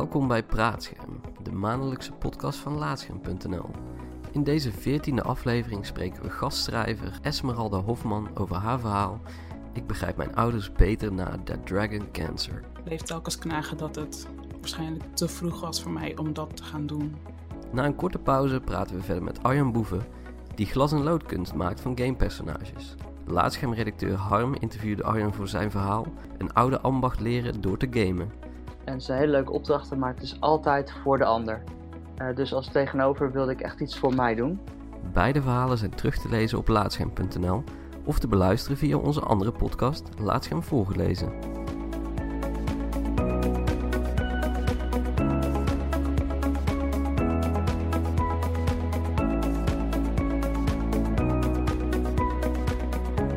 Welkom bij Praatscherm, de maandelijkse podcast van Laatscherm.nl. In deze veertiende aflevering spreken we gastschrijver Esmeralda Hofman over haar verhaal Ik begrijp mijn ouders beter na Dead Dragon Cancer. bleef telkens knagen dat het waarschijnlijk te vroeg was voor mij om dat te gaan doen. Na een korte pauze praten we verder met Arjan Boeven, die glas- en loodkunst maakt van gamepersonages. Laatschermredacteur Harm interviewde Arjan voor zijn verhaal, een oude ambacht leren door te gamen. En zijn hele leuke opdrachten maakt dus altijd voor de ander. Eh, dus als tegenover wilde ik echt iets voor mij doen. Beide verhalen zijn terug te lezen op laatscherm.nl of te beluisteren via onze andere podcast Laatscherm voorgelezen.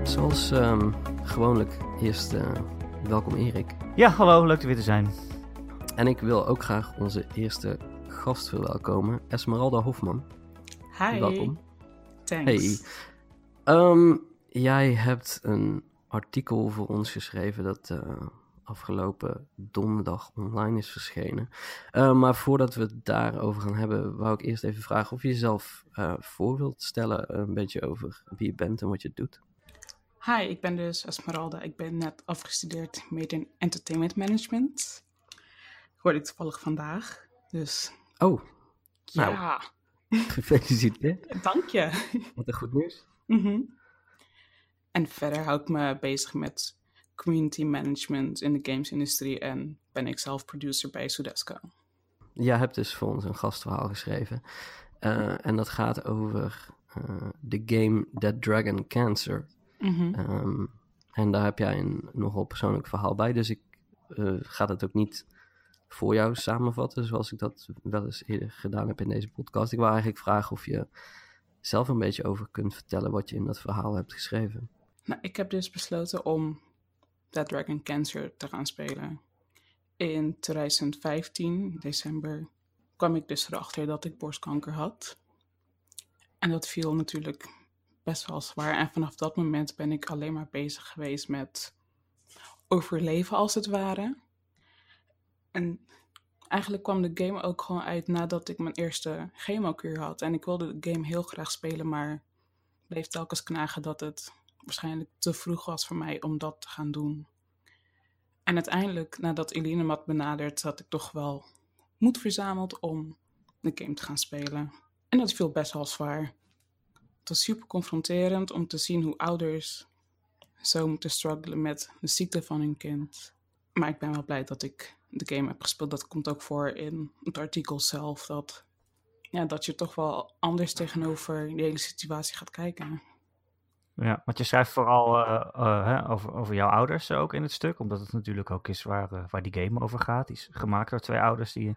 Zoals ehm, gewoonlijk eerst eh, welkom Erik. Ja, hallo, leuk er weer te zijn. En ik wil ook graag onze eerste gast verwelkomen, Esmeralda Hofman. Hi. Welkom. Thanks. Hey. Ehm, jij hebt een artikel voor ons geschreven dat eh, afgelopen donderdag online is verschenen. Eh, maar voordat we het daarover gaan hebben, wou ik eerst even vragen of je jezelf eh, voor wilt stellen. Een beetje over wie je bent en wat je doet. Hi, ik ben dus Esmeralda. Ik ben net afgestudeerd Media en Entertainment Management. Hoorde ik toevallig vandaag. Dus Oh, Nou. ja, gefeliciteerd. dank je. Wat een goed nieuws. Mhm. En verder hou ik me bezig met community management in de gamesindustrie en ben ik zelf producer bij Sudesco. Jij hebt dus voor ons een gastverhaal geschreven. Eh, en dat gaat over eh, de game Dead Dragon Cancer. Mhm. Ehm, en daar heb jij een nogal persoonlijk verhaal bij. Dus ik eh, ga dat ook niet voor jou samenvatten, zoals ik dat wel eens eerder gedaan heb in deze podcast. Ik wil eigenlijk vragen of je zelf een beetje over kunt vertellen wat je in dat verhaal hebt geschreven. Nou, ik heb dus besloten om Dead Dragon Cancer te gaan spelen. In 2015, december, kwam ik dus erachter dat ik borstkanker had. En dat viel natuurlijk best wel zwaar. En vanaf dat moment ben ik alleen maar bezig geweest met overleven, als het ware. En eigenlijk kwam de game ook gewoon uit nadat ik mijn eerste chemokuur had. En ik wilde de game heel graag spelen, maar bleef telkens knagen dat het waarschijnlijk te vroeg was voor mij om dat te gaan doen. En uiteindelijk, nadat Eline me had benaderd, had ik toch wel moed verzameld om de game te gaan spelen. En dat viel best wel zwaar. Het was super confronterend om te zien hoe ouders zo moeten struggelen met de ziekte van hun kind. Maar ik ben wel blij dat ik de game heb gespeeld. Dat komt ook voor in het artikel zelf. Dat, ja, dat je toch wel anders tegenover de hele situatie gaat kijken. Ja, want je schrijft vooral eh, eh, hè, over, over jouw ouders ook in het stuk, omdat het natuurlijk ook is waar, eh, waar die game over gaat. Die is gemaakt door twee ouders die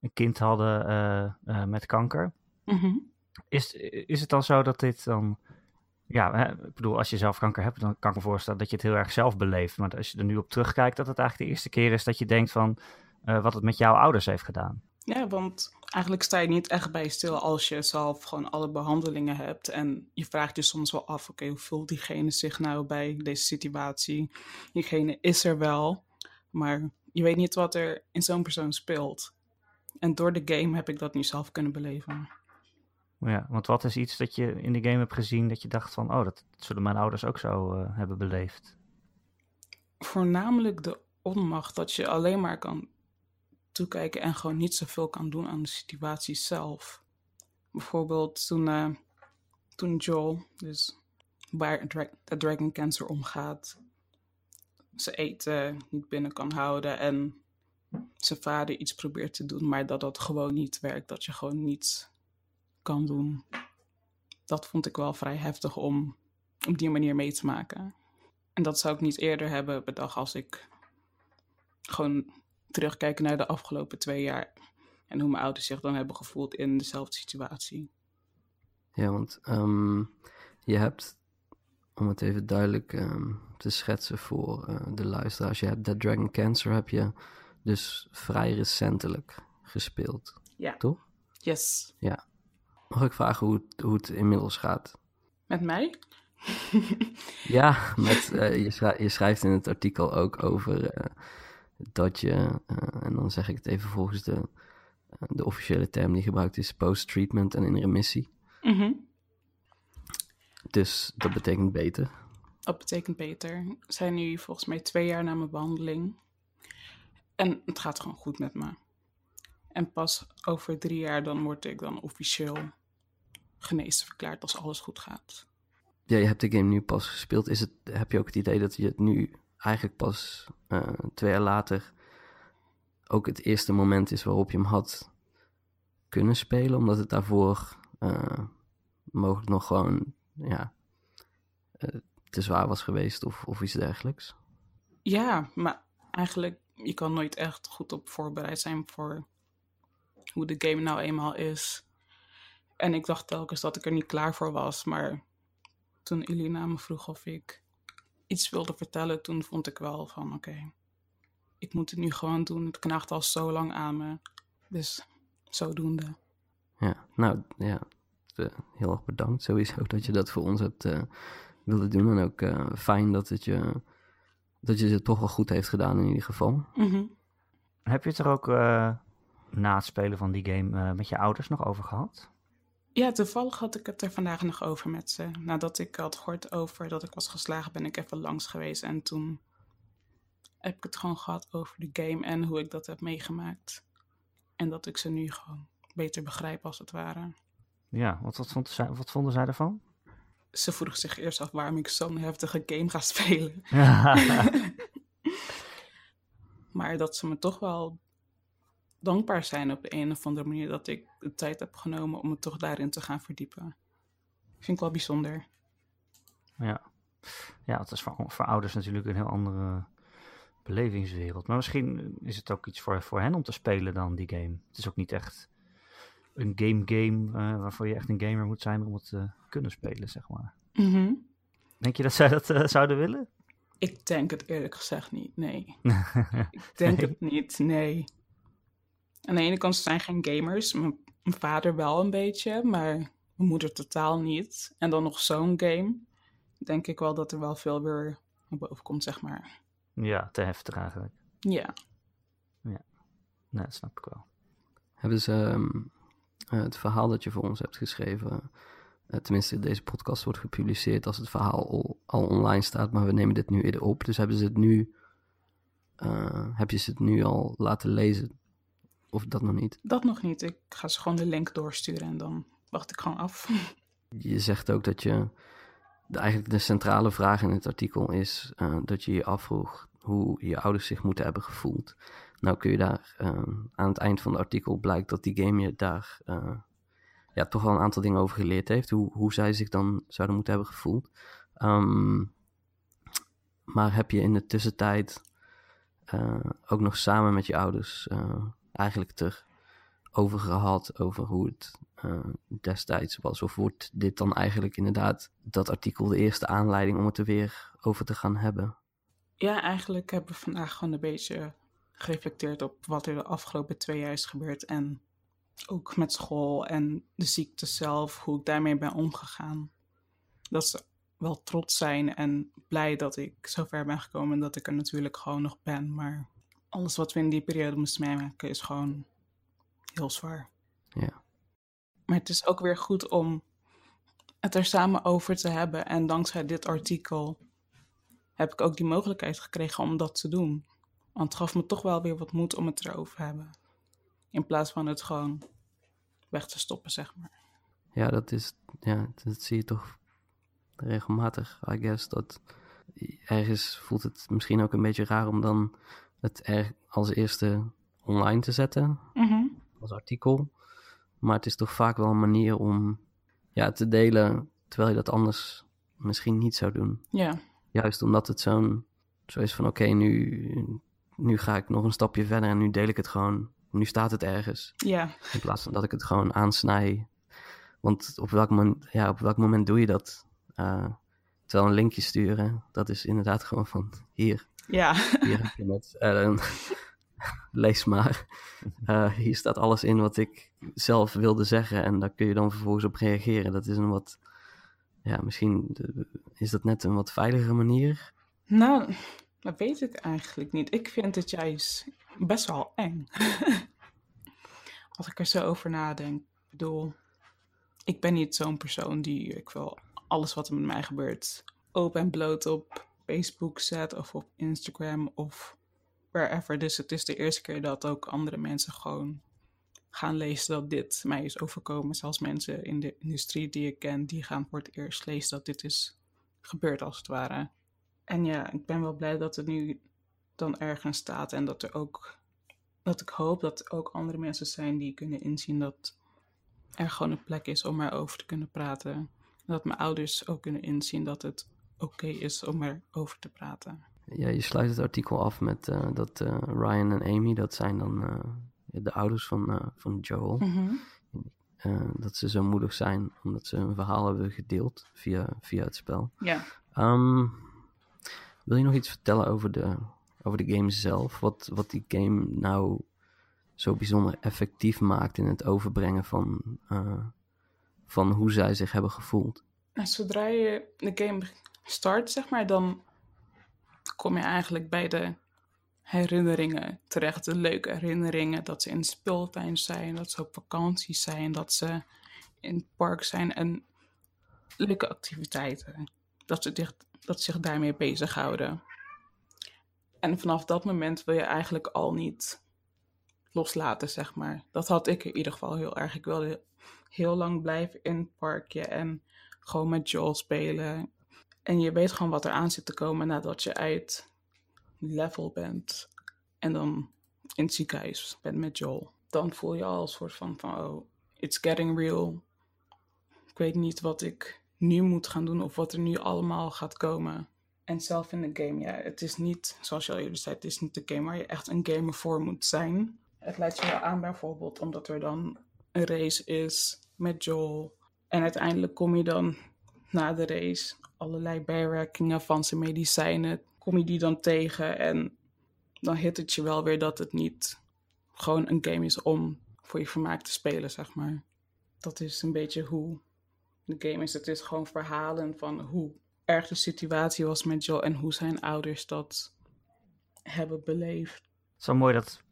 een kind hadden met kanker. Mhm. Is, is het dan zo dat dit dan, ja, hè, ik bedoel, als je zelf kanker hebt, dan kan ik me voorstellen dat je het heel erg zelf beleeft. Maar als je er nu op terugkijkt, dat het eigenlijk de eerste keer is dat je denkt van eh, wat het met jouw ouders heeft gedaan. Ja, want eigenlijk sta je niet echt bij stil als je zelf gewoon alle behandelingen hebt. En je vraagt je soms wel af, oké, hoe voelt diegene zich nou bij deze situatie? Diegene is er wel, maar je weet niet wat er in zo'n persoon speelt. En door de game heb ik dat nu zelf kunnen beleven. Ja, want wat is iets dat je in de game hebt gezien dat je dacht van, oh, dat zullen mijn ouders ook zo eh, hebben beleefd? Voornamelijk de onmacht, dat je alleen maar kan toekijken en gewoon niet zoveel kan doen aan de situatie zelf. Bijvoorbeeld toen, eh, toen Joel, dus waar de Dragon Cancer omgaat, zijn eten niet binnen kan houden en zijn vader iets probeert te doen, maar dat dat gewoon niet werkt, dat je gewoon niets kan doen. Dat vond ik wel vrij heftig om op die manier mee te maken. En dat zou ik niet eerder hebben bedacht als ik gewoon terugkijk naar de afgelopen twee jaar. En hoe mijn ouders zich dan hebben gevoeld in dezelfde situatie. Ja, want ehm, je hebt, om het even duidelijk ehm, te schetsen voor eh, de luisteraars, je hebt Dead Dragon Cancer heb je dus vrij recentelijk gespeeld, Ja. toch? Yes. Mag ik vragen hoe het, hoe het inmiddels gaat? Met mij? Ja, met, eh, je, schrij- je schrijft in het artikel ook over eh, dat je, eh, en dan zeg ik het even volgens de, de officiële term die gebruikt is, post-treatment en in remissie. Mhm. Dus dat betekent beter. Dat betekent beter. We zijn nu volgens mij twee jaar na mijn behandeling. En het gaat gewoon goed met me. En pas over drie jaar dan word ik dan officieel genezen verklaard als alles goed gaat. Ja, je hebt de game nu pas gespeeld. Is het, heb je ook het idee dat je het nu eigenlijk pas eh, twee jaar later ook het eerste moment is waarop je hem had kunnen spelen? Omdat het daarvoor eh, mogelijk nog gewoon ja, eh, te zwaar was geweest of, of iets dergelijks? Ja, maar eigenlijk, je kan nooit echt goed op voorbereid zijn voor hoe de game nou eenmaal is. En ik dacht telkens dat ik er niet klaar voor was, maar toen Elina me vroeg of ik iets wilde vertellen, toen vond ik wel van oké, ik moet het nu gewoon doen. Het knaagt al zo lang aan me. Dus zodoende. Ja, nou ja, eh, heel erg bedankt sowieso dat je dat voor ons hebt eh, willen doen. En ook eh, fijn dat, het je, dat je het toch wel goed heeft gedaan in ieder geval. Mhm. Heb je het er ook eh, na het spelen van die game eh, met je ouders nog over gehad? Ja, toevallig had ik het er vandaag nog over met ze. Nadat ik had gehoord over dat ik was geslagen, ben ik even langs geweest. En toen heb ik het gewoon gehad over de game en hoe ik dat heb meegemaakt. En dat ik ze nu gewoon beter begrijp, als het ware. Ja, wat, wat, vond zij, wat vonden zij ervan? Ze vroeg zich eerst af waarom ik zo'n heftige game ga spelen. Maar dat ze me toch wel dankbaar zijn op de een of andere manier dat ik de tijd heb genomen om me toch daarin te gaan verdiepen. Vind ik wel bijzonder. Ja, ja het is voor, voor ouders natuurlijk een heel andere belevingswereld. Maar misschien is het ook iets voor, voor hen om te spelen dan, die game. Het is ook niet echt een game-game eh, waarvoor je echt een gamer moet zijn om het te kunnen spelen, zeg maar. Mhm. Denk je dat zij dat eh, zouden willen? Ik denk het eerlijk gezegd niet, nee. Ik denk Nee? het niet, nee. Aan de ene kant zijn geen gamers. Mijn, mijn vader wel een beetje, maar mijn moeder totaal niet. En dan nog zo'n game. Denk ik wel dat er wel veel weer naar boven komt, zeg maar. Ja, te heftig eigenlijk. Ja. Nee, dat snap ik wel. Hebben ze ehm, eh, het verhaal dat je voor ons hebt geschreven, eh, tenminste deze podcast wordt gepubliceerd als het verhaal al, al online staat, maar we nemen dit nu eerder op. Dus hebben ze het nu, eh, heb je ze het nu al laten lezen? Of dat nog niet? Dat nog niet. Ik ga ze gewoon de link doorsturen en dan wacht ik gewoon af. Je zegt ook dat je, de, eigenlijk de centrale vraag in het artikel is eh, dat je je afvroeg hoe je ouders zich moeten hebben gevoeld. Nou kun je daar eh, aan het eind van het artikel blijkt dat die game je daar eh, ja, toch wel een aantal dingen over geleerd heeft. Hoe, hoe zij zich dan zouden moeten hebben gevoeld. Ehm, maar heb je in de tussentijd ook nog samen met je ouders eigenlijk er over gehad, over hoe het eh, destijds was? Of wordt dit dan eigenlijk inderdaad dat artikel de eerste aanleiding om het er weer over te gaan hebben? Ja, eigenlijk hebben we vandaag gewoon een beetje gereflecteerd op wat er de afgelopen twee jaar is gebeurd. En ook met school en de ziekte zelf, hoe ik daarmee ben omgegaan. Dat ze wel trots zijn en blij dat ik zo ver ben gekomen en dat ik er natuurlijk gewoon nog ben. Maar alles wat we in die periode moesten meemaken is gewoon heel zwaar. Ja. Maar het is ook weer goed om het er samen over te hebben. En dankzij dit artikel heb ik ook die mogelijkheid gekregen om dat te doen. Want het gaf me toch wel weer wat moed om het erover te hebben. In plaats van het gewoon weg te stoppen, zeg maar. Ja, dat is, ja, dat zie je toch regelmatig, I guess. Dat ergens voelt het misschien ook een beetje raar om dan het er als eerste online te zetten, als artikel. Maar het is toch vaak wel een manier om ja, te delen, terwijl je dat anders misschien niet zou doen. Ja, Juist omdat het zo'n, zo is van oké, nu, nu ga ik nog een stapje verder en nu deel ik het gewoon. Nu staat het ergens. ja, In plaats van dat ik het gewoon aansnij. Want op welk, moment, ja, op welk moment doe je dat? Eh, terwijl een linkje sturen, dat is inderdaad gewoon van hier. Ja. Hier heb je het. Eh, lees maar. Uh, hier staat alles in wat ik zelf wilde zeggen en daar kun je dan vervolgens op reageren. Dat is een wat, ja, misschien is dat net een wat veiligere manier. Nou, dat weet ik eigenlijk niet. Ik vind het juist best wel eng. Als ik er zo over nadenk. Ik bedoel, ik ben niet zo'n persoon die, ik wil alles wat er met mij gebeurt open en bloot op Facebook zet of op Instagram of wherever. Dus het is de eerste keer dat ook andere mensen gewoon gaan lezen dat dit mij is overkomen. Zelfs mensen in de industrie die ik ken, die gaan voor het eerst lezen dat dit is gebeurd als het ware. En ja, ik ben wel blij dat het nu dan ergens staat en dat er ook, dat ik hoop dat er ook andere mensen zijn die kunnen inzien dat er gewoon een plek is om erover te kunnen praten. En dat mijn ouders ook kunnen inzien dat het oké is om erover te praten. Ja, je sluit het artikel af met uh, dat uh, Ryan en Amy, dat zijn dan uh, de ouders van, van Joel. Mm -hmm. dat ze zo moedig zijn omdat ze hun verhaal hebben gedeeld via, via het spel. Ja. Um, wil je nog iets vertellen over de, over de game zelf? Wat, wat die game nou zo bijzonder effectief maakt in het overbrengen van, van hoe zij zich hebben gevoeld? Nou, zodra je de game start, zeg maar, dan kom je eigenlijk bij de herinneringen terecht. De leuke herinneringen dat ze in speeltuin zijn, dat ze op vakantie zijn, dat ze in het park zijn en leuke activiteiten. Dat ze, zich, dat zich daarmee bezighouden. En vanaf dat moment wil je eigenlijk al niet loslaten, zeg maar. Dat had ik in ieder geval heel erg. Ik wilde heel lang blijven in het parkje en gewoon met Joel spelen. En je weet gewoon wat er aan zit te komen nadat je uit level bent. En dan in het ziekenhuis bent met Joel. Dan voel je al een soort van, van oh, it's getting real. Ik weet niet wat ik nu moet gaan doen of wat er nu allemaal gaat komen. En zelf in de game, ja, het is niet, zoals je al eerder zei, het is niet de game waar je echt een gamer voor moet zijn. Het lijkt je wel aan bijvoorbeeld omdat er dan een race is met Joel. En uiteindelijk kom je dan na de race allerlei bijwerkingen van zijn medicijnen. Kom je die dan tegen en dan hit het je wel weer dat het niet gewoon een game is om voor je vermaak te spelen, zeg maar. Dat is een beetje hoe de game is. Het is gewoon verhalen van hoe erg de situatie was met Joe en hoe zijn ouders dat hebben beleefd. Het is wel mooi dat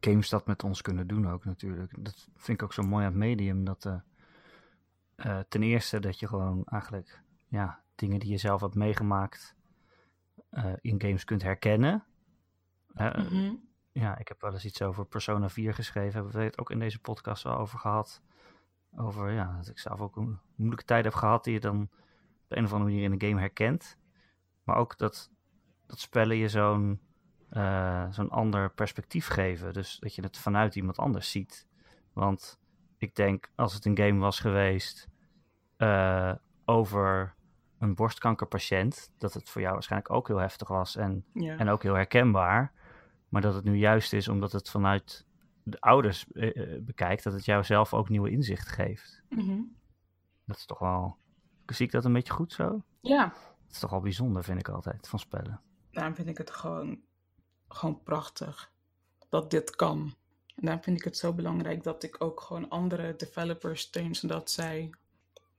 games dat met ons kunnen doen ook natuurlijk. Dat vind ik ook zo mooi aan het medium. Dat uh, uh, ten eerste dat je gewoon eigenlijk ja, dingen die je zelf hebt meegemaakt uh, in games kunt herkennen. Uh, mm -hmm. Ja, ik heb wel eens iets over Persona 4 geschreven. Hebben we het ook in deze podcast wel over gehad. Over ja, dat ik zelf ook een moeilijke tijd heb gehad die je dan op een of andere manier in een game herkent. Maar ook dat, dat spellen je zo'n uh, zo'n ander perspectief geven. Dus dat je het vanuit iemand anders ziet. Want ik denk, als het een game was geweest uh, over een borstkankerpatiënt, dat het voor jou waarschijnlijk ook heel heftig was en, ja. en ook heel herkenbaar. Maar dat het nu juist is omdat het vanuit de ouders uh, bekijkt, dat het jou zelf ook nieuwe inzicht geeft. Mm -hmm. Dat is toch wel. Zie ik dat een beetje goed zo? Ja. Dat is toch wel bijzonder, vind ik altijd, van spellen. Daarom vind ik het gewoon, gewoon prachtig dat dit kan. En daarom vind ik het zo belangrijk dat ik ook gewoon andere developers steun, zodat zij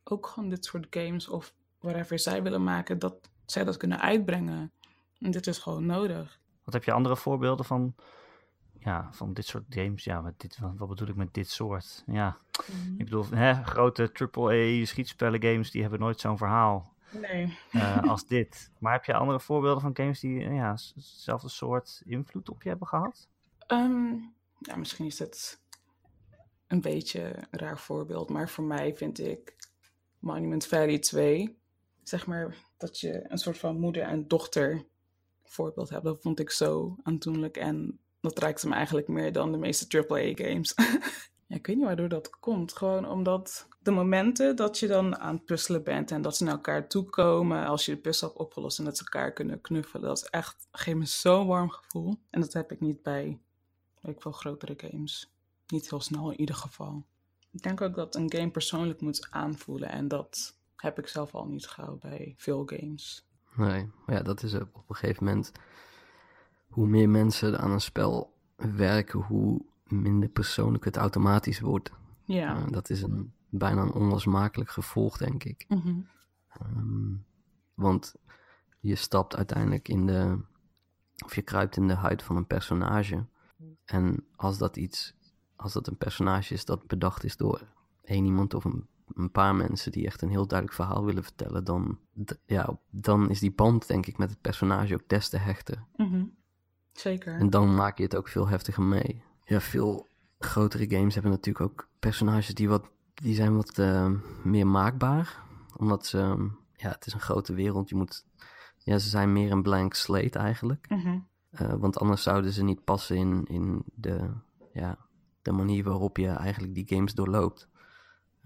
ook gewoon dit soort games of whatever zij willen maken, dat zij dat kunnen uitbrengen. En dit is gewoon nodig. Wat heb je andere voorbeelden van, ja, van dit soort games? Ja, met dit, wat bedoel ik met dit soort? Ja, mm. ik bedoel, hè, grote AAA schietspellen games, die hebben nooit zo'n verhaal. Nee. Uh, als dit. Maar heb je andere voorbeelden van games die ja, hetzelfde soort invloed op je hebben gehad? Um, ja, misschien is het een beetje een raar voorbeeld, maar voor mij vind ik Monument Valley 2 zeg maar, dat je een soort van moeder en dochter voorbeeld hebt. Dat vond ik zo aandoenlijk en dat raakte me eigenlijk meer dan de meeste AAA-games. ja, ik weet niet waardoor dat komt. Gewoon omdat de momenten dat je dan aan het puzzelen bent en dat ze naar elkaar toekomen als je de puzzel hebt opgelost en dat ze elkaar kunnen knuffelen, dat is echt, geeft me zo'n warm gevoel. En dat heb ik niet bij, ik veel, grotere games. Niet heel snel in ieder geval. Ik denk ook dat een game persoonlijk moet aanvoelen en dat heb ik zelf al niet gauw bij veel games. Nee, maar ja, dat is op een gegeven moment. Hoe meer mensen aan een spel werken, hoe minder persoonlijk het automatisch wordt. Ja. Uh, dat is een bijna een onlosmakelijk gevolg, denk ik. Mm -hmm. um, want je stapt uiteindelijk in de, of je kruipt in de huid van een personage. En als dat iets, als dat een personage is dat bedacht is door één iemand of een, een paar mensen die echt een heel duidelijk verhaal willen vertellen, dan, ja, dan is die band, denk ik, met het personage ook des te hechter. Mm -hmm. Zeker. En dan maak je het ook veel heftiger mee. Ja, veel grotere games hebben natuurlijk ook personages die, wat, die zijn wat uh, meer maakbaar. Omdat ze, ja, het is een grote wereld. Je moet, ja, ze zijn meer een blank slate eigenlijk. Mm -hmm. uh, want anders zouden ze niet passen in, in de, ja, de manier waarop je eigenlijk die games doorloopt.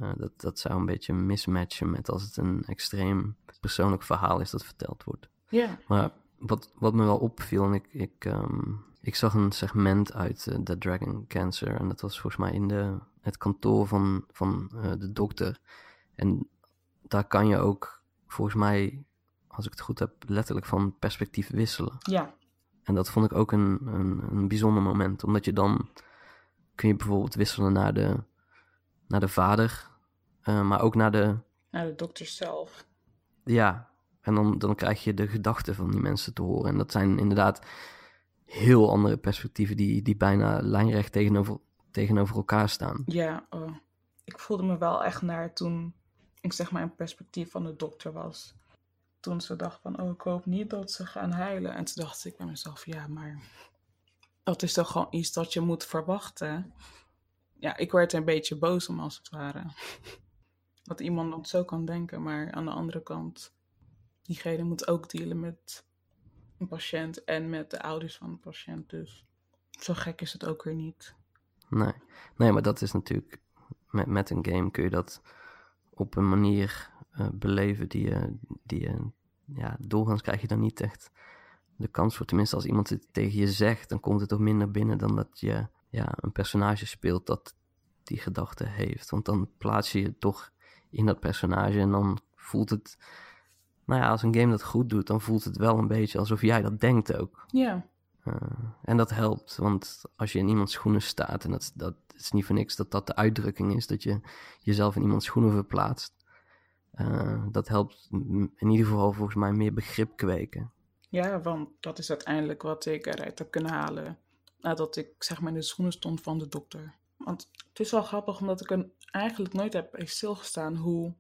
Uh, dat, dat zou een beetje mismatchen met als het een extreem persoonlijk verhaal is dat verteld wordt. Ja. Maar wat, wat me wel opviel, en ik, ik, um, ik zag een segment uit uh, The Dragon Cancer. En dat was volgens mij in de, het kantoor van, van uh, de dokter. En daar kan je ook, volgens mij, als ik het goed heb, letterlijk van perspectief wisselen. Ja. En dat vond ik ook een, een, een bijzonder moment. Omdat je dan kun je bijvoorbeeld wisselen naar de, naar de vader, uh, maar ook naar de... Naar de dokter zelf. Ja, en dan, dan krijg je de gedachten van die mensen te horen. En dat zijn inderdaad heel andere perspectieven die, die bijna lijnrecht tegenover, tegenover elkaar staan. Ja, oh. ik voelde me wel echt naar toen ik zeg maar in perspectief van de dokter was. Toen ze dacht van, oh ik hoop niet dat ze gaan huilen. En toen dacht ik bij mezelf, ja maar dat is toch gewoon iets dat je moet verwachten. Ja, ik werd er een beetje boos om als het ware. Dat iemand dat zo kan denken, maar aan de andere kant diegene moet ook dealen met een patiënt en met de ouders van de patiënt. Dus zo gek is het ook weer niet. Nee, nee maar dat is natuurlijk, met, met een game kun je dat op een manier uh, beleven die je, die je, ja, doorgaans krijg je dan niet echt de kans voor. Tenminste, als iemand het tegen je zegt, dan komt het toch minder binnen dan dat je ja, een personage speelt dat die gedachte heeft. Want dan plaats je je toch in dat personage en dan voelt het nou ja, als een game dat goed doet, dan voelt het wel een beetje alsof jij dat denkt ook. Ja. Uh, en dat helpt, want als je in iemands schoenen staat, en dat, dat is niet voor niks dat dat de uitdrukking is, dat je jezelf in iemands schoenen verplaatst, uh, dat helpt in ieder geval volgens mij meer begrip kweken. Ja, want dat is uiteindelijk wat ik eruit heb kunnen halen nadat ik zeg maar in de schoenen stond van de dokter. Want het is wel grappig, omdat ik er eigenlijk nooit heb bij stilgestaan hoe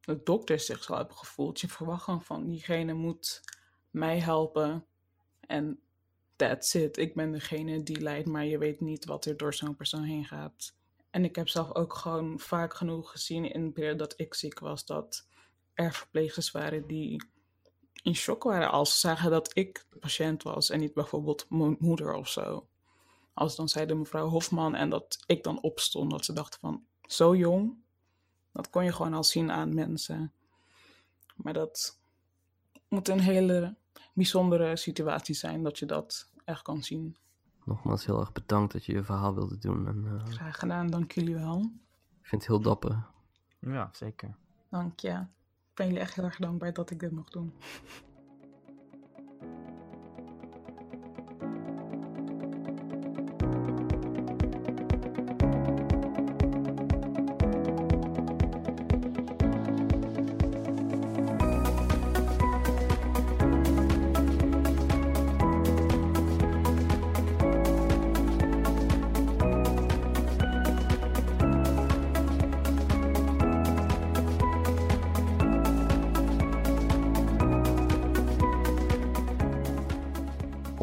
de dokter zich zal hebben gevoeld. Je verwacht gewoon van diegene moet mij helpen en that's it. Ik ben degene die leidt, maar je weet niet wat er door zo'n persoon heen gaat. En ik heb zelf ook gewoon vaak genoeg gezien in de periode dat ik ziek was, dat er verpleegsters waren die in shock waren als ze zagen dat ik de patiënt was en niet bijvoorbeeld mijn moeder of zo. Als dan zei de mevrouw Hofman en dat ik dan opstond, dat ze dachten van, zo jong, dat kon je gewoon al zien aan mensen. Maar dat moet een hele bijzondere situatie zijn dat je dat echt kan zien. Nogmaals heel erg bedankt dat je je verhaal wilde doen. En, uh, Graag gedaan, dank jullie wel. Ik vind het heel dapper. Ja, zeker. Dank je. Ik ben jullie echt heel erg dankbaar dat ik dit mocht doen.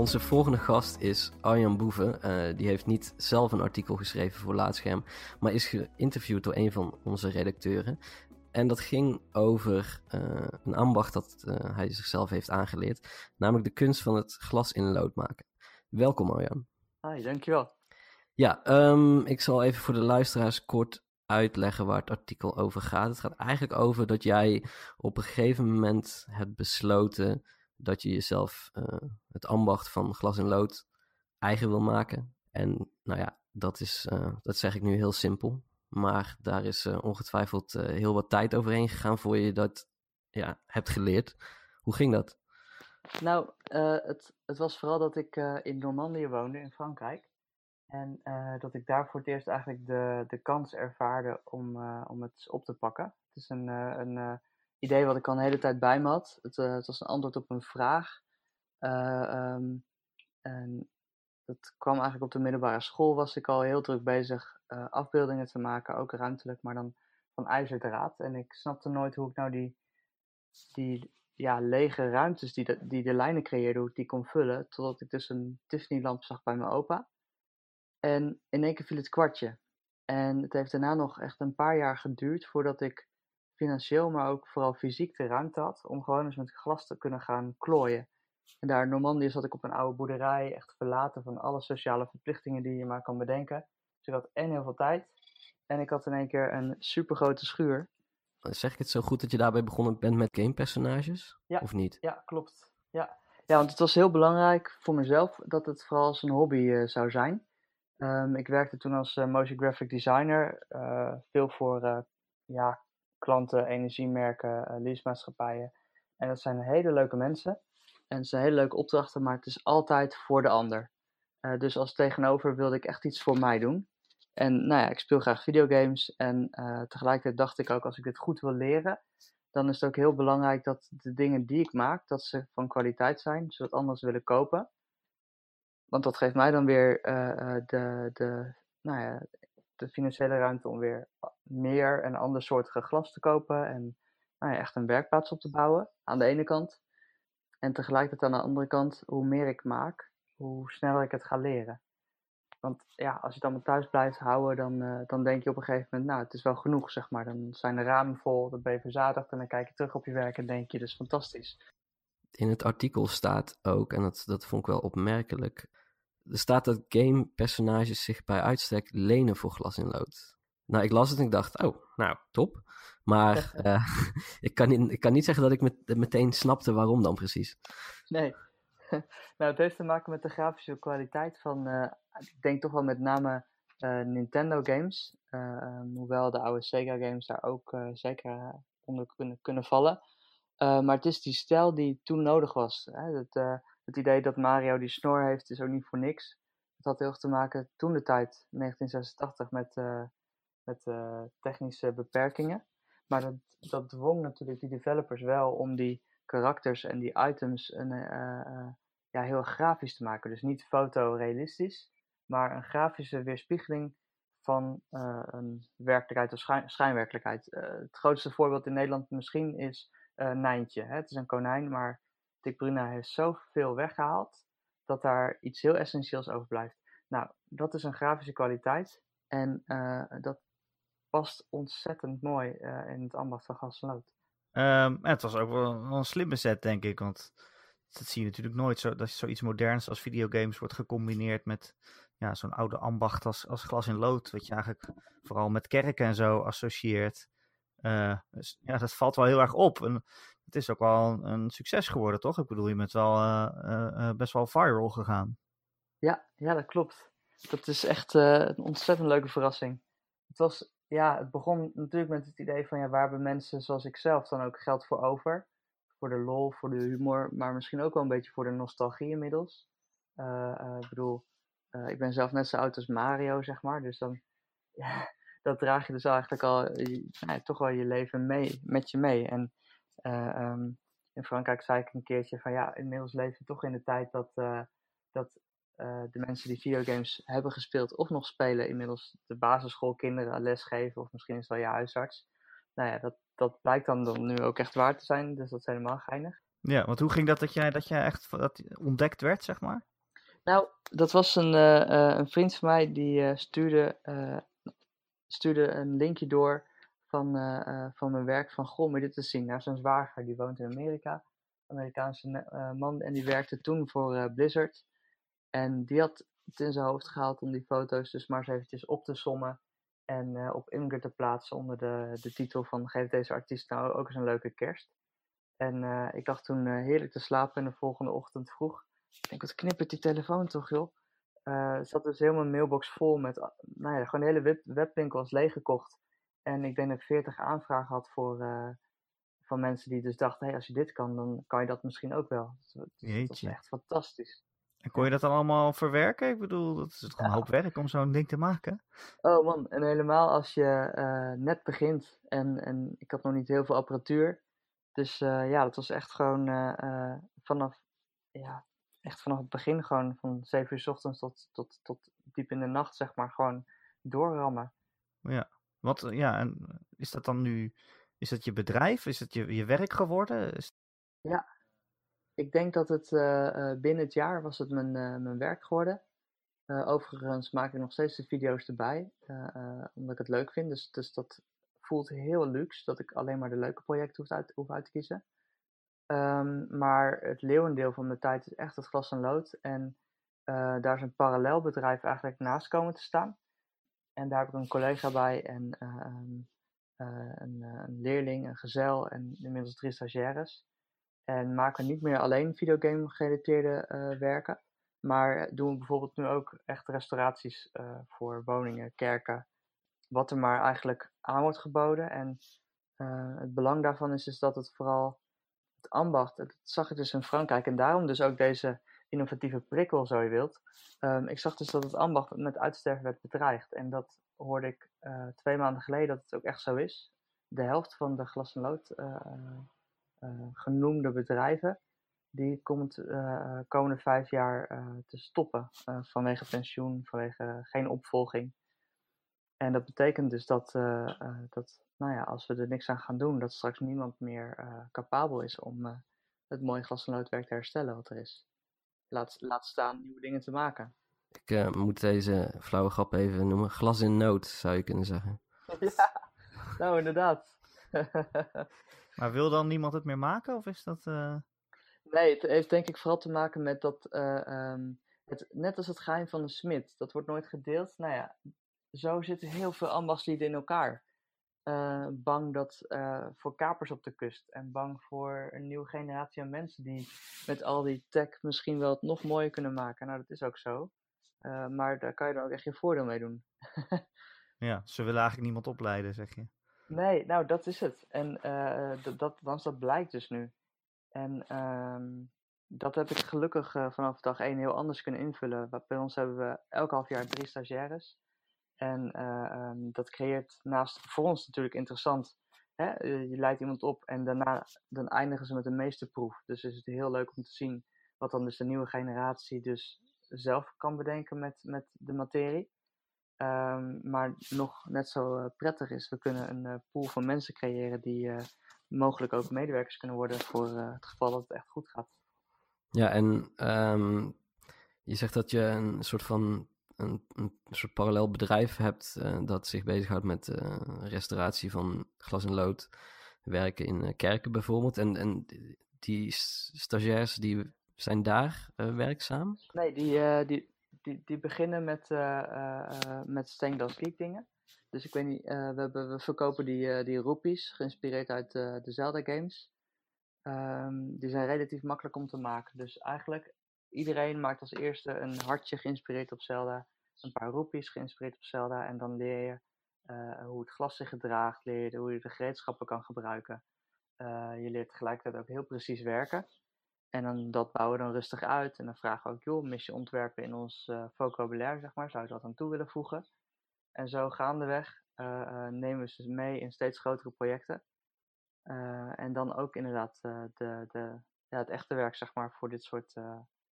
Onze volgende gast is Arjan Boeven. Uh, die heeft niet zelf een artikel geschreven voor Laatscherm, maar is geïnterviewd door een van onze redacteuren. En dat ging over uh, een ambacht dat uh, hij zichzelf heeft aangeleerd, namelijk de kunst van het glas in lood maken. Welkom Arjan. Hi, dankjewel. Ja, um, ik zal even voor de luisteraars kort uitleggen waar het artikel over gaat. Het gaat eigenlijk over dat jij op een gegeven moment hebt besloten dat je jezelf uh, het ambacht van glas en lood eigen wil maken. En nou ja, dat, is, uh, dat zeg ik nu heel simpel. Maar daar is uh, ongetwijfeld heel wat tijd overheen gegaan voor je dat ja, hebt geleerd. Hoe ging dat? Nou, eh, het, het was vooral dat ik eh, in Normandië woonde, in Frankrijk. En eh, dat ik daar voor het eerst eigenlijk de, de kans ervaarde om, eh, om het op te pakken. Het is een, eh, een eh, idee wat ik al een hele tijd bij me had. Het, eh, het was een antwoord op een vraag. Eh, ehm, en dat kwam eigenlijk op de middelbare school. Was ik al heel druk bezig eh, afbeeldingen te maken, ook ruimtelijk, maar dan van ijzerdraad. En ik snapte nooit hoe ik nou die, die ja, lege ruimtes die de, die de lijnen creëerden, hoe ik die kon vullen. Totdat ik dus een Tiffany-lamp zag bij mijn opa. En in één keer viel het kwartje. En het heeft daarna nog echt een paar jaar geduurd voordat ik financieel, maar ook vooral fysiek de ruimte had om gewoon eens met glas te kunnen gaan klooien. En daar in Normandië zat ik op een oude boerderij, echt verlaten van alle sociale verplichtingen die je maar kan bedenken. Dus ik had en heel veel tijd en ik had in één keer een supergrote schuur. Zeg ik het zo goed dat je daarbij begonnen bent met gamepersonages? Ja. Of niet? Ja, klopt. Ja. ja, want het was heel belangrijk voor mezelf dat het vooral als een hobby eh, zou zijn. Ehm, ik werkte toen als eh, motion graphic designer, eh, veel voor ja, klanten, energiemerken, eh, leasemaatschappijen. En dat zijn hele leuke mensen. En het zijn hele leuke opdrachten, maar het is altijd voor de ander. Eh, dus als tegenover wilde ik echt iets voor mij doen. En nou ja, ik speel graag videogames. En eh, tegelijkertijd dacht ik ook, als ik dit goed wil leren, dan is het ook heel belangrijk dat de dingen die ik maak, dat ze van kwaliteit zijn, zodat anderen ze willen kopen. Want dat geeft mij dan weer de, de, nou ja, de financiële ruimte om weer meer en andersoortige glas te kopen. En nou ja, echt een werkplaats op te bouwen, aan de ene kant. En tegelijkertijd aan de andere kant, hoe meer ik maak, hoe sneller ik het ga leren. Want ja, als je het allemaal thuis blijft houden, dan, eh, dan denk je op een gegeven moment, nou, het is wel genoeg, zeg maar. Dan zijn de ramen vol, dan ben je verzadigd en dan kijk je terug op je werk en denk je, is fantastisch. In het artikel staat ook, en dat, dat vond ik wel opmerkelijk, er staat dat gamepersonages zich bij uitstek lenen voor glas in lood. Nou, ik las het en ik dacht, oh, nou, top. Maar eh, ik, kan niet, ik kan niet zeggen dat ik met, meteen snapte waarom dan precies. Nee. nou, het heeft te maken met de grafische kwaliteit van, eh, ik denk toch wel met name eh, Nintendo games. Eh, ehm, hoewel de oude Sega games daar ook zeker onder kunnen, kunnen vallen. Maar het is die stijl die toen nodig was. Hè? Het, eh, het idee dat Mario die snor heeft is ook niet voor niks. Het had heel erg te maken toen de tijd, 1986, met, met eh, technische beperkingen. Maar dat, dat dwong natuurlijk die developers wel om die karakters en die items een, eh, eh, ja, heel grafisch te maken. Dus niet fotorealistisch, maar een grafische weerspiegeling van een werkelijkheid of schijn, schijnwerkelijkheid. Het grootste voorbeeld in Nederland misschien is Nijntje. Hè? Het is een konijn, maar Dick Bruna heeft zoveel weggehaald dat daar iets heel essentieels overblijft. Nou, dat is een grafische kwaliteit en dat past ontzettend mooi uh, in het ambacht van gas en lood. Um, het was ook wel een slimme set, denk ik. Want dat zie je natuurlijk nooit. Zo, dat zoiets moderns als videogames wordt gecombineerd met ja, zo'n oude ambacht als, als glas in lood. Wat je eigenlijk vooral met kerken en zo associeert. Uh, dus ja, dat valt wel heel erg op. En het is ook wel een, een succes geworden, toch? Ik bedoel, je bent wel uh, uh, best wel viral gegaan. Ja, ja, dat klopt. Dat is echt een ontzettend leuke verrassing. Het was ja, het begon natuurlijk met het idee van ja, waar hebben mensen zoals ik zelf dan ook geld voor over? Voor de lol, voor de humor, maar misschien ook wel een beetje voor de nostalgie inmiddels. Uh, uh, ik bedoel, uh, ik ben zelf net zo oud als Mario, zeg maar. Dus dan, ja, dat draag je dus eigenlijk al nou, toch wel je leven mee, met je mee. En um, in Frankrijk zei ik een keertje van ja, inmiddels leven we toch in de tijd dat, dat uh, de mensen die videogames hebben gespeeld of nog spelen, inmiddels de basisschoolkinderen lesgeven, of misschien is het wel je huisarts. Nou ja, dat, dat blijkt dan, dan nu ook echt waar te zijn, dus dat is helemaal geinig. Ja, want hoe ging dat dat jij, dat jij echt dat ontdekt werd, zeg maar? Nou, dat was een, uh, een vriend van mij die uh, stuurde, stuurde een linkje door van, van mijn werk van, goh, moet dit te zien? Nou, zijn zwager, die woont in Amerika, Amerikaanse man, en die werkte toen voor Blizzard. En die had het in zijn hoofd gehaald om die foto's dus maar eens eventjes op te sommen en uh, op Imgur te plaatsen onder de, de titel van geef deze artiest nou ook eens een leuke kerst. En uh, ik lag toen uh, heerlijk te slapen en de volgende ochtend vroeg. Ik denk, wat knippert die telefoon toch joh? Zat dus helemaal een mailbox vol met, nou ja, gewoon de hele web, webwinkel was leeggekocht. En ik denk dat ik 40 aanvragen had voor, van mensen die dus dachten, hey, als je dit kan, dan kan je dat misschien ook wel. Dus dat, was Jeetje. echt fantastisch. En kon je dat dan allemaal verwerken? Ik bedoel, dat is toch een Ja. hoop werk om zo'n ding te maken? Oh man, en helemaal als je eh, net begint en, en ik had nog niet heel veel apparatuur. Dus eh, ja, dat was echt gewoon eh, vanaf, ja, echt vanaf het begin gewoon van 7 uur 's ochtends tot, tot, tot diep in de nacht, zeg maar, gewoon doorrammen. Wat, eh, ja, en is dat dan nu, is dat je bedrijf? Is het je, je werk geworden? Is- Ik denk dat het eh, eh, binnen het jaar was het mijn, eh, mijn werk geworden. Overigens maak ik nog steeds de video's erbij, omdat ik het leuk vind. Dus, dus dat voelt heel luxe, dat ik alleen maar de leuke projecten hoef uit, hoef uit te kiezen. Ehm, maar het leeuwendeel van mijn tijd is echt het glas en lood. En daar is een parallel bedrijf eigenlijk naast komen te staan. En daar heb ik een collega bij en eh, ehm, eh, een, een leerling, een gezel en inmiddels drie stagiaires. En maken niet meer alleen videogame gerelateerde eh, werken. Maar doen we bijvoorbeeld nu ook echt restauraties eh, voor woningen, kerken. Wat er maar eigenlijk aan wordt geboden. En eh, het belang daarvan is dus dat het vooral het ambacht, dat zag ik dus in Frankrijk. En daarom dus ook deze innovatieve prikkel, zo je wilt. Ehm, ik zag dus dat het ambacht met uitsterven werd bedreigd. En dat hoorde ik eh, twee maanden geleden dat het ook echt zo is. De helft van de glas- en lood eh, eh, genoemde bedrijven, die komt eh komende vijf jaar eh, te stoppen eh, vanwege pensioen, vanwege geen opvolging. En dat betekent dus dat, eh, eh, dat nou ja, als we er niks aan gaan doen, dat straks niemand meer eh, capabel is om eh, het mooie glas- en loodwerk te herstellen wat er is. Laat, laat staan nieuwe dingen te maken. Ik eh, moet deze flauwe grap even noemen. Glas in nood, zou je kunnen zeggen. ja, nou inderdaad. Maar wil dan niemand het meer maken? Of is dat... eh, Nee, het heeft denk ik vooral te maken met dat, eh, ehm, het, net als het geheim van de smid, dat wordt nooit gedeeld. Nou ja, zo zitten heel veel ambachtslieden in elkaar. Eh, bang dat, voor kapers op de kust en bang voor een nieuwe generatie aan mensen die met al die tech misschien wel het nog mooier kunnen maken. Nou, dat is ook zo. Maar daar kan je dan ook echt je voordeel mee doen. ja, ze willen eigenlijk niemand opleiden, zeg je. Nee, nou dat is het. En eh, dat, dat, dat blijkt dus nu. En ehm, dat heb ik gelukkig eh, vanaf dag één heel anders kunnen invullen. Bij ons hebben we elk half jaar drie stagiaires. En eh, ehm, dat creëert naast voor ons natuurlijk interessant. Hè? Je leidt iemand op en daarna dan eindigen ze met een meesterproef. Dus is het heel leuk om te zien wat dan dus de nieuwe generatie dus zelf kan bedenken met, met de materie. Ehm, maar nog net zo eh, prettig is, we kunnen een eh, pool van mensen creëren die eh, mogelijk ook medewerkers kunnen worden voor het geval dat het echt goed gaat. Ja, en ehm, je zegt dat je een soort van een, een soort parallel bedrijf hebt dat zich bezighoudt met restauratie van glas en lood, werken in kerken bijvoorbeeld. En, en die stagiairs die zijn daar werkzaam. Nee, die, die, die, die beginnen met, eh eh eh, met Geek dingen. Dus ik weet niet, we, we verkopen die, die roepies, geïnspireerd uit de Zelda games. Ehm, die zijn relatief makkelijk om te maken. Dus eigenlijk, iedereen maakt als eerste een hartje geïnspireerd op Zelda. Een paar roepies geïnspireerd op Zelda. En dan leer je hoe het glas zich gedraagt. Leer je hoe je de gereedschappen kan gebruiken. Je leert tegelijkertijd ook heel precies werken. En dan, dat bouwen we dan rustig uit. En dan vragen we ook, joh, mis je ontwerpen in ons eh, vocabulaire, zeg maar. Zou je dat aan toe willen voegen? En zo gaandeweg eh, nemen we ze mee in steeds grotere projecten. En dan ook inderdaad de, de, ja, het echte werk, zeg maar, voor dit soort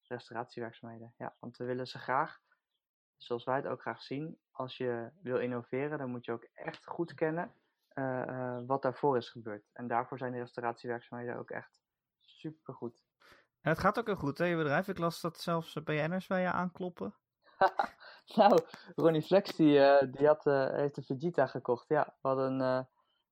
restauratiewerkzaamheden. Ja, want we willen ze graag, zoals wij het ook graag zien, als je wil innoveren, dan moet je ook echt goed kennen wat daarvoor is gebeurd. En daarvoor zijn de restauratiewerkzaamheden ook echt supergoed. Het gaat ook heel goed, hè, je bedrijf. Ik las dat zelfs BN'ers bij je aankloppen. Nou, Ronnie Flex die, eh, die had, eh, heeft de Vegeta gekocht. Ja, we hadden, eh,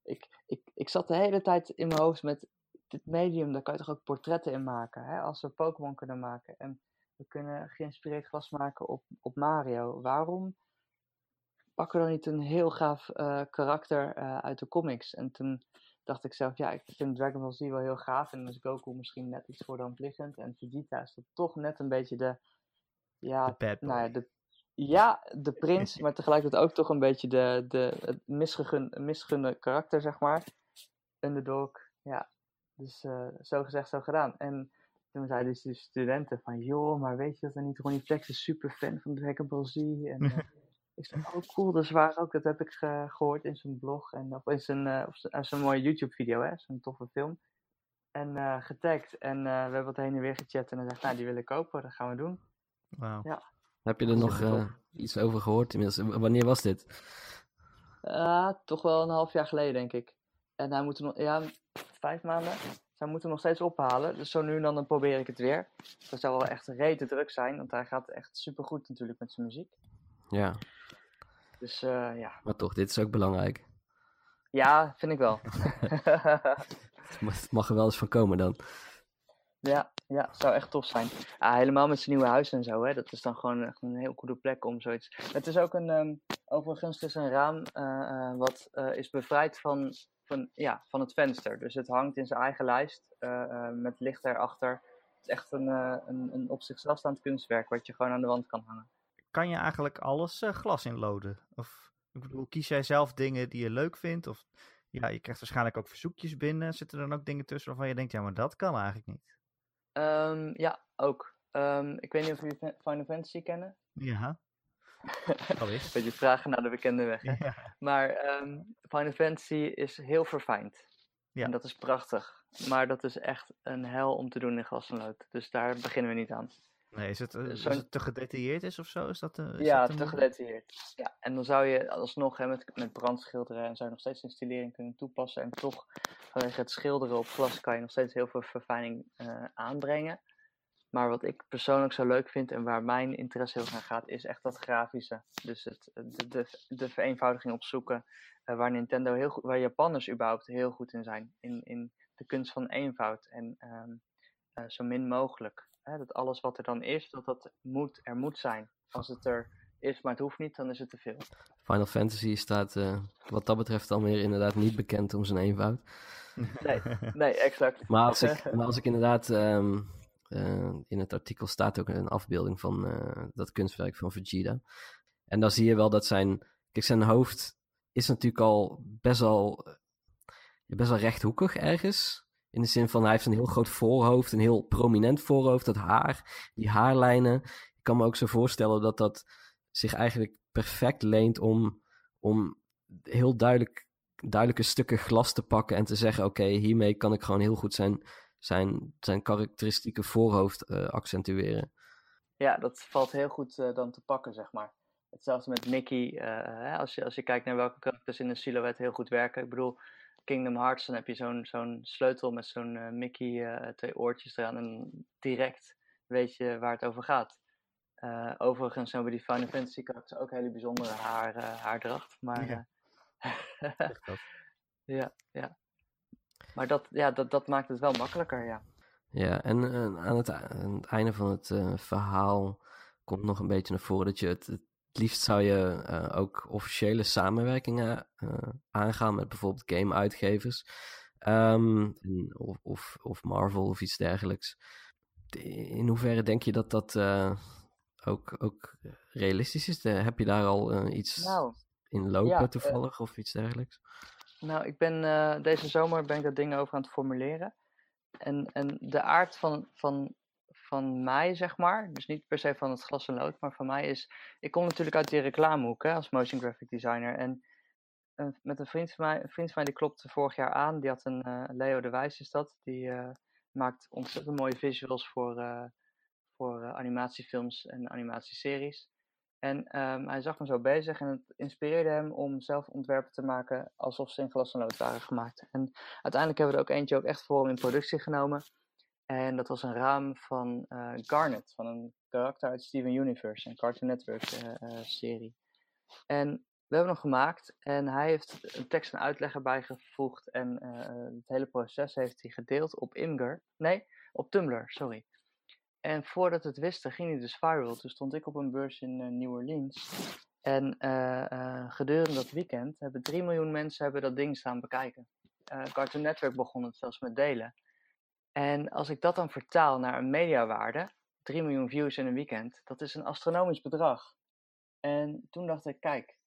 ik, ik, ik zat de hele tijd in mijn hoofd met dit medium, daar kan je toch ook portretten in maken. Hè? Als we Pokémon kunnen maken en we kunnen geïnspireerd glas maken op, op Mario. Waarom pakken we dan niet een heel gaaf karakter uit de comics? En toen dacht ik zelf, ja, ik vind Dragon Ball Z wel heel gaaf. En dan is Goku misschien net iets voor de hand liggend. En Vegeta is toch net een beetje de, ja, De nou ja, de, ja, de prins, maar tegelijkertijd ook toch een beetje de, de, het misgegun, misgunde karakter, zeg maar. Underdog, ja. Dus uh, zo gezegd, zo gedaan. En toen zeiden dus de studenten van, joh, maar weet je dat er niet Ronnie Flex is super fan van Dragon Ball Z. En uh, ik zei, oh cool, dat is waar ook. Dat heb ik uh, gehoord in zijn blog en of in zijn, of zijn mooie YouTube video, hè, zo'n toffe film. En getagd en we hebben wat heen en weer gechat en hij zegt, nou die wil ik kopen, dat gaan we doen. Wauw. Ja. Heb je er nog iets over gehoord inmiddels? Wanneer was dit? toch wel een half jaar geleden, denk ik. En hij moet nog, ja, vijf maanden. Zij moeten nog steeds ophalen. Dus zo nu en dan, dan probeer ik het weer. Dat zou wel echt rete druk zijn, want hij gaat echt super goed natuurlijk met zijn muziek. Ja. Dus uh, ja. Maar toch, dit is ook belangrijk. Ja, vind ik wel. het mag er wel eens van komen dan. Ja, ja, zou echt tof zijn. Ja, helemaal met zijn nieuwe huis en zo, hè. Dat is dan gewoon echt een heel goede plek om zoiets... Het is ook een, um, overigens, is een raam uh, uh, wat uh, is bevrijd van van, ja, van het venster. Dus het hangt in zijn eigen lijst uh, met licht erachter. Het is echt een, een, een op zichzelf staand kunstwerk wat je gewoon aan de wand kan hangen. Kan je eigenlijk alles uh, glas inloden? Of ik bedoel, kies jij zelf dingen die je leuk vindt? Of ja, je krijgt waarschijnlijk ook verzoekjes binnen. Zitten er dan ook dingen tussen waarvan je denkt, ja, maar dat kan eigenlijk niet? Um, ja, ook. Um, ik weet niet of jullie Final Fantasy kennen. Ja. Een beetje vragen naar de bekende weg. Hè? Ja. Maar um, Final Fantasy is heel verfijnd. Ja. En dat is prachtig. Maar dat is echt een hel om te doen in glas en lood. Dus daar beginnen we niet aan. Nee, is het, uh, is het te gedetailleerd is of zo? Is dat, uh, is ja, dat te gedetailleerd. Ja, en dan zou je alsnog hè, met, met brandschilderen en zou je nog steeds een stilering kunnen toepassen. En toch, vanwege het schilderen op glas, kan je nog steeds heel veel verfijning uh, aanbrengen. Maar wat ik persoonlijk zo leuk vind en waar mijn interesse heel naar gaat, is echt dat grafische. Dus het, de, de, de vereenvoudiging opzoeken, uh, waar Nintendo heel goed, waar Japanners überhaupt heel goed in zijn. In, in de kunst van eenvoud en um, uh, zo min mogelijk. Hè, dat alles wat er dan is, dat dat moet, er moet zijn. Als het er is, maar het hoeft niet, dan is het te veel. Final Fantasy staat uh, wat dat betreft dan weer inderdaad niet bekend om zijn eenvoud. Nee, nee, exact. maar, als ik, maar als ik inderdaad... Um, uh, in het artikel staat ook een afbeelding van uh, dat kunstwerk van Vegeta. En dan zie je wel dat zijn. Kijk, zijn hoofd is natuurlijk al best wel. best wel rechthoekig ergens. In de zin van hij heeft een heel groot voorhoofd, een heel prominent voorhoofd, dat haar, die haarlijnen. Ik kan me ook zo voorstellen dat dat zich eigenlijk perfect leent om, om heel duidelijk, duidelijke stukken glas te pakken en te zeggen: Oké, hiermee kan ik gewoon heel goed zijn zijn, zijn karakteristieke voorhoofd uh, accentueren. Ja, dat valt heel goed uh, dan te pakken, zeg maar. Hetzelfde met Mickey. Uh, als, je, als je kijkt naar welke karakters in een silhouet heel goed werken. Ik bedoel, Kingdom Hearts, dan heb je zo'n zo'n sleutel met zo'n Mickey, twee oortjes eraan. En direct weet je waar het over gaat. overigens hebben die Final Fantasy karakters ook hele bijzondere haar, haardracht. Maar, ja. ja, ja. Maar dat, ja, dat, dat maakt het wel makkelijker, ja. Ja, en uh, aan, het, aan, het, einde van het uh, verhaal komt nog een beetje naar voren dat je het, het liefst zou je uh, ook officiële samenwerkingen aangaan met bijvoorbeeld game-uitgevers. Um, of, of, of, Marvel of iets dergelijks. In hoeverre denk je dat dat ook, ook realistisch is? heb je daar al iets nou, in lopen ja, toevallig of iets dergelijks? Nou, ik ben deze zomer ben ik dat ding over aan het formuleren. En, en de aard van, van, van mij, zeg maar, dus niet per se van het glas en lood, maar van mij is, ik kom natuurlijk uit die reclamehoek hè, als motion graphic designer. En uh, met een vriend van mij, een vriend van mij die klopte vorig jaar aan, die had een, uh, Leo de Wijs is dat, die maakt ontzettend mooie visuals voor, voor animatiefilms en animatieseries. En um, hij zag me zo bezig en het inspireerde hem om zelf ontwerpen te maken alsof ze in glas en lood waren gemaakt. En uiteindelijk hebben we er ook eentje ook echt voor hem in productie genomen. En dat was een raam van uh, Garnet, van een karakter uit Steven Universe, een Cartoon Network uh, uh, serie. En we hebben hem gemaakt en hij heeft een tekst en uitleg erbij gevoegd en het hele proces heeft hij gedeeld op Imgur. Nee, op Tumblr, sorry. En voordat het wisten, ging hij dus viral. Toen stond ik op een beurs in New Orleans. En gedurende dat weekend hebben 3 miljoen mensen hebben dat ding staan bekijken. Cartoon Network begon het zelfs met delen. En als ik dat dan vertaal naar een mediawaarde, 3 miljoen views in een weekend, dat is een astronomisch bedrag. En toen dacht ik, kijk,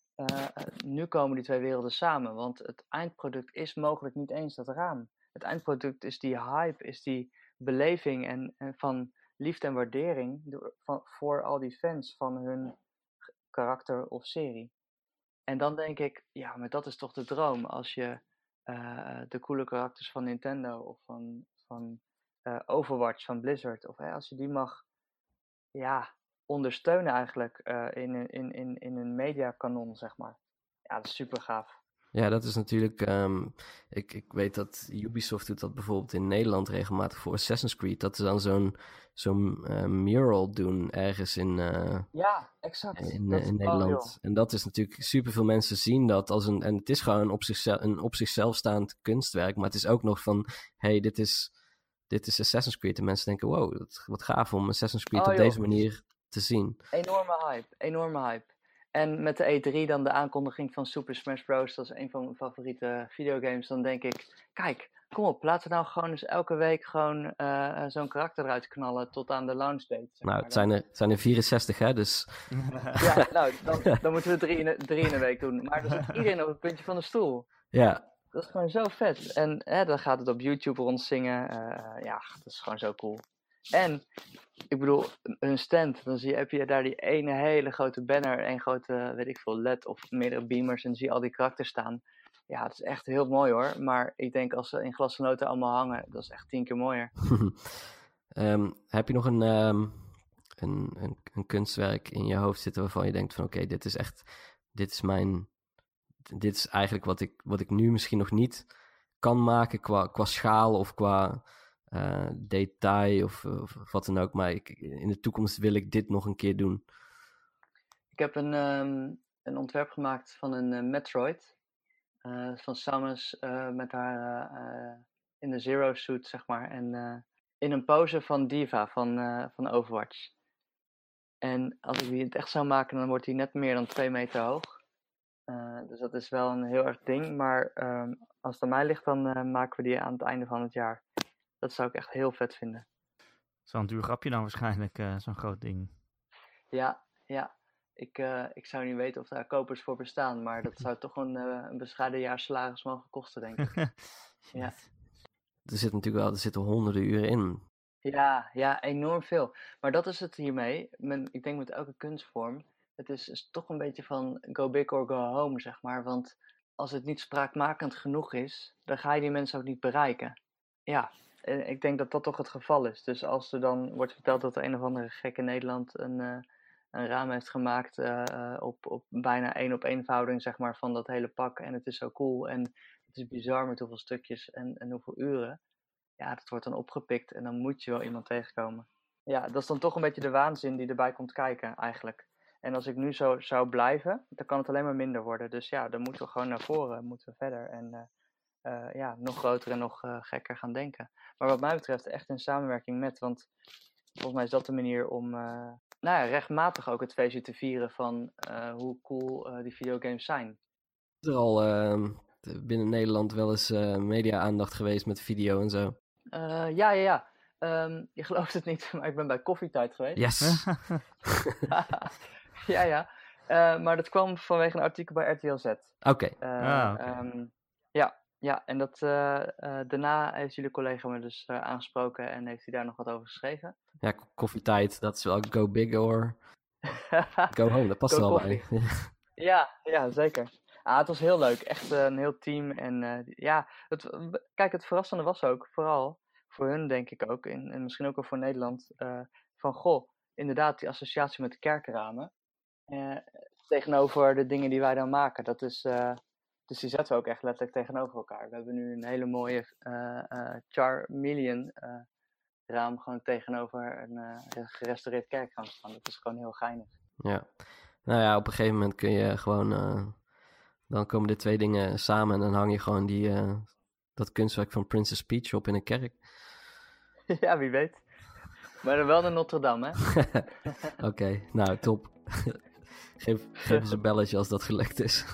nu komen die twee werelden samen. Want het eindproduct is mogelijk niet eens dat raam. het eindproduct is die hype, is die beleving en, van liefde en waardering door, van, voor al die fans van hun karakter of serie. En dan denk ik, ja, maar dat is toch de droom als je uh, de coole karakters van Nintendo of van, van uh, Overwatch van Blizzard, of hè, als je die mag ja, ondersteunen eigenlijk uh, in, in, in, in een mediakanon, zeg maar. Ja, dat is super gaaf. Ja, dat is natuurlijk. Um, ik, ik weet dat Ubisoft doet dat bijvoorbeeld in Nederland regelmatig voor Assassin's Creed. Dat ze dan zo'n zo'n uh, mural doen ergens in. Uh, ja, exact. In, in Nederland. Oh, en dat is natuurlijk. Superveel mensen zien dat als een. En het is gewoon op zichzelf, een op zichzelf staand kunstwerk. Maar het is ook nog van. hey, dit is. Dit is Assassin's Creed. En mensen denken: wow, wat gaaf om Assassin's Creed oh, op deze manier te zien. Enorme hype. Enorme hype. En met de E3 dan de aankondiging van Super Smash Bros. Dat is een van mijn favoriete videogames. Dan denk ik, kijk, kom op, laten we nou gewoon eens elke week gewoon uh, zo'n karakter eruit knallen tot aan de launch date. Zeg nou, het zijn, er, het zijn er 64 hè, dus... ja, nou, dan, dan moeten we drie in, drie in een week doen. Maar dan zit iedereen op het puntje van de stoel. Ja. Dat is gewoon zo vet. En hè, dan gaat het op YouTube rondzingen. Uh, ja, dat is gewoon zo cool. En, ik bedoel, een stand, dan zie je, heb je daar die ene hele grote banner, een grote, weet ik veel, LED of meerdere beamers en zie je al die karakters staan. Ja, het is echt heel mooi hoor, maar ik denk als ze in glasgenoten allemaal hangen, dat is echt tien keer mooier. um, heb je nog een, um, een, een, een, kunstwerk in je hoofd zitten waarvan je denkt van oké, dit is echt, dit is mijn, dit is eigenlijk wat ik, wat ik nu misschien nog niet kan maken qua, qua schaal of qua uh, detail of, of, wat dan ook. Maar ik, in de toekomst wil ik dit nog een keer doen. Ik heb een, um, een ontwerp gemaakt van een uh, Metroid. Uh, van Samus met haar in de Zero suit, zeg maar. En in een pose van Diva van, van Overwatch. En als ik die het echt zou maken, dan wordt die net meer dan 2 meter hoog. Dus dat is wel een heel erg ding. Maar um, als het aan mij ligt, dan maken we die aan het einde van het jaar. Dat zou ik echt heel vet vinden. Zo'n duur grapje dan waarschijnlijk, uh, zo'n groot ding. Ja, ja. Ik, uh, ik zou niet weten of daar kopers voor bestaan, maar dat zou toch een, uh, een bescheiden jaar salaris mogen kosten, denk ik. ja. Er zit natuurlijk wel, er zitten honderden uren in. Ja, ja, enorm veel. Maar dat is het hiermee. Men, ik denk met elke kunstvorm. Het is, is toch een beetje van go big or go home, zeg maar. Want als het niet spraakmakend genoeg is, dan ga je die mensen ook niet bereiken. Ja, ik denk dat dat toch het geval is. Dus als er dan wordt verteld dat er een of andere gek in Nederland een, uh, een raam heeft gemaakt uh, op, op bijna één op één zeg maar, van dat hele pak. En het is zo cool en het is bizar met hoeveel stukjes en, en hoeveel uren. Ja, dat wordt dan opgepikt en dan moet je wel iemand tegenkomen. Ja, dat is dan toch een beetje de waanzin die erbij komt kijken eigenlijk. En als ik nu zo zou blijven, dan kan het alleen maar minder worden. Dus ja, dan moeten we gewoon naar voren, moeten we verder. En uh, ja, nog groter en nog uh, gekker gaan denken. Maar wat mij betreft echt in samenwerking met, want volgens mij is dat de manier om uh, nou ja, rechtmatig ook het feestje te vieren van hoe cool die videogames zijn. Is er al ehm, binnen Nederland wel eens media-aandacht geweest met video en zo? ja, ja, ja. Um, je gelooft het niet, maar ik ben bij Koffietijd geweest. Yes! ja, ja. maar dat kwam vanwege een artikel bij RTL Z. Oké. Okay. ah, okay. um, ja, ja, en dat, uh, uh, daarna heeft jullie collega me dus uh, aangesproken en heeft hij daar nog wat over geschreven. Ja, koffietijd, dat is wel go big or go home, dat past er wel bij. ja, ja, zeker. Ah, het was heel leuk, echt een heel team. En ja, het, kijk, het verrassende was ook, vooral voor hun denk ik ook, en, en misschien ook wel voor Nederland, van goh, inderdaad die associatie met de kerkramen. Tegenover de dingen die wij dan maken, dat is dus die zetten we ook echt letterlijk tegenover elkaar. We hebben nu een hele mooie uh, Charmeleon raam gewoon tegenover een gerestaureerd kerkraam staan. Dat is gewoon heel geinig. Ja, nou ja, op een gegeven moment kun je gewoon, dan komen de twee dingen samen en dan hang je gewoon die, dat kunstwerk van Princess Peach op in een kerk. ja, wie weet. Maar dan wel naar Notre Dame, hè? Oké, okay, nou top. geef, geef eens een belletje als dat gelukt is.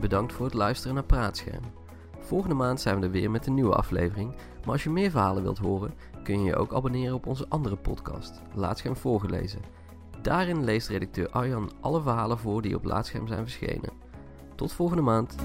Bedankt voor het luisteren naar Praatscherm. Volgende maand zijn we er weer met een nieuwe aflevering. Maar als je meer verhalen wilt horen, kun je je ook abonneren op onze andere podcast, Laatscherm voorgelezen. Daarin leest redacteur Arjan alle verhalen voor die op Laatscherm zijn verschenen. Tot volgende maand.